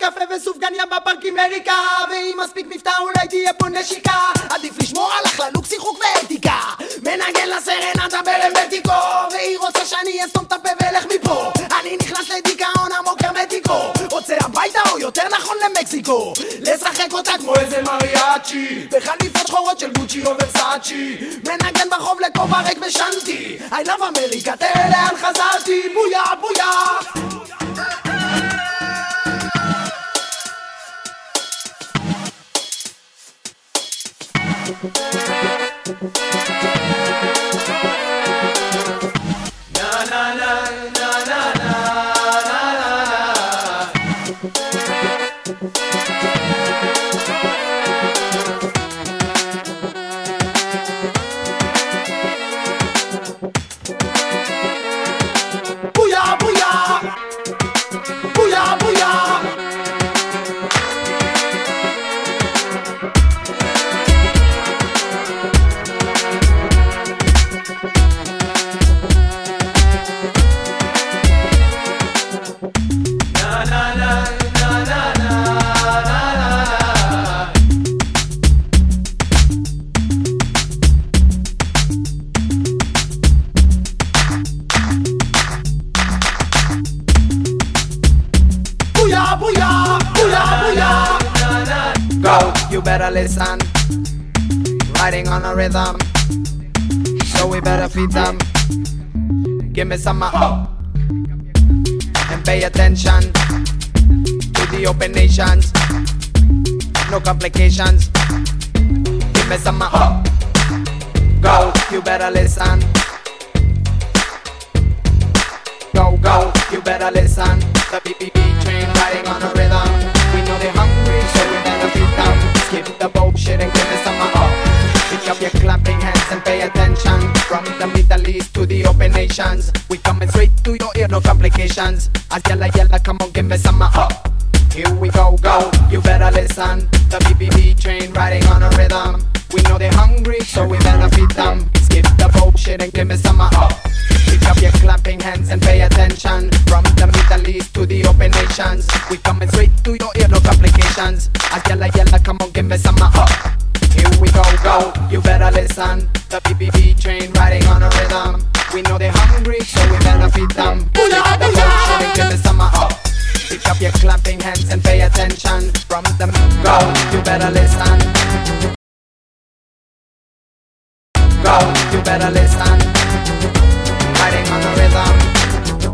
עוד קפה וסופגניה בפארקימריקה ואם מספיק מבטא אולי תהיה פה נשיקה. עדיף לשמור על הכללות, שיחוק ואתיקה. מנגן לסרנדה ברמטיקו והיא רוצה שאני אסתום את הפה ואלך מפה. אני נכנס לדיכאון עמוק הרמטיקו. רוצה הביתה או יותר נכון למקסיקו? לשחק אותה כמו איזה מריאצ'י. בחליפות שחורות של גוצ'י או ורסאצ'י. מנגן בחוב לכובע ריק ושנתי I love אמריקה תראה לאן חזרתי. בויה na na na na na na Booyah, booyah, booyah. Go, you better listen. Riding on a rhythm, so we better feed them. Give me some up and pay attention to the open nations. No complications. Give me some up. Go, you better listen. Go, go, you better listen. The BBB train we coming straight to your ear, no complications. As yella yella, come on, give me some uh, up. Here we go, go, you better listen. The BBB train riding on a rhythm. We know they're hungry, so we better feed them. Skip the bullshit and give me some uh, up. Pick up your clapping hands and pay attention. From the Middle East to the open nations, we coming straight to your ear, no complications. As yella yella, come on, give me some uh, up. Here we go, go, you better listen. The BBB train riding on a rhythm. We know they're hungry, so we better feed them. Skip the bullshit and give me some up. Pick up your clapping hands and pay attention. From the go, you better listen. Go, you better listen.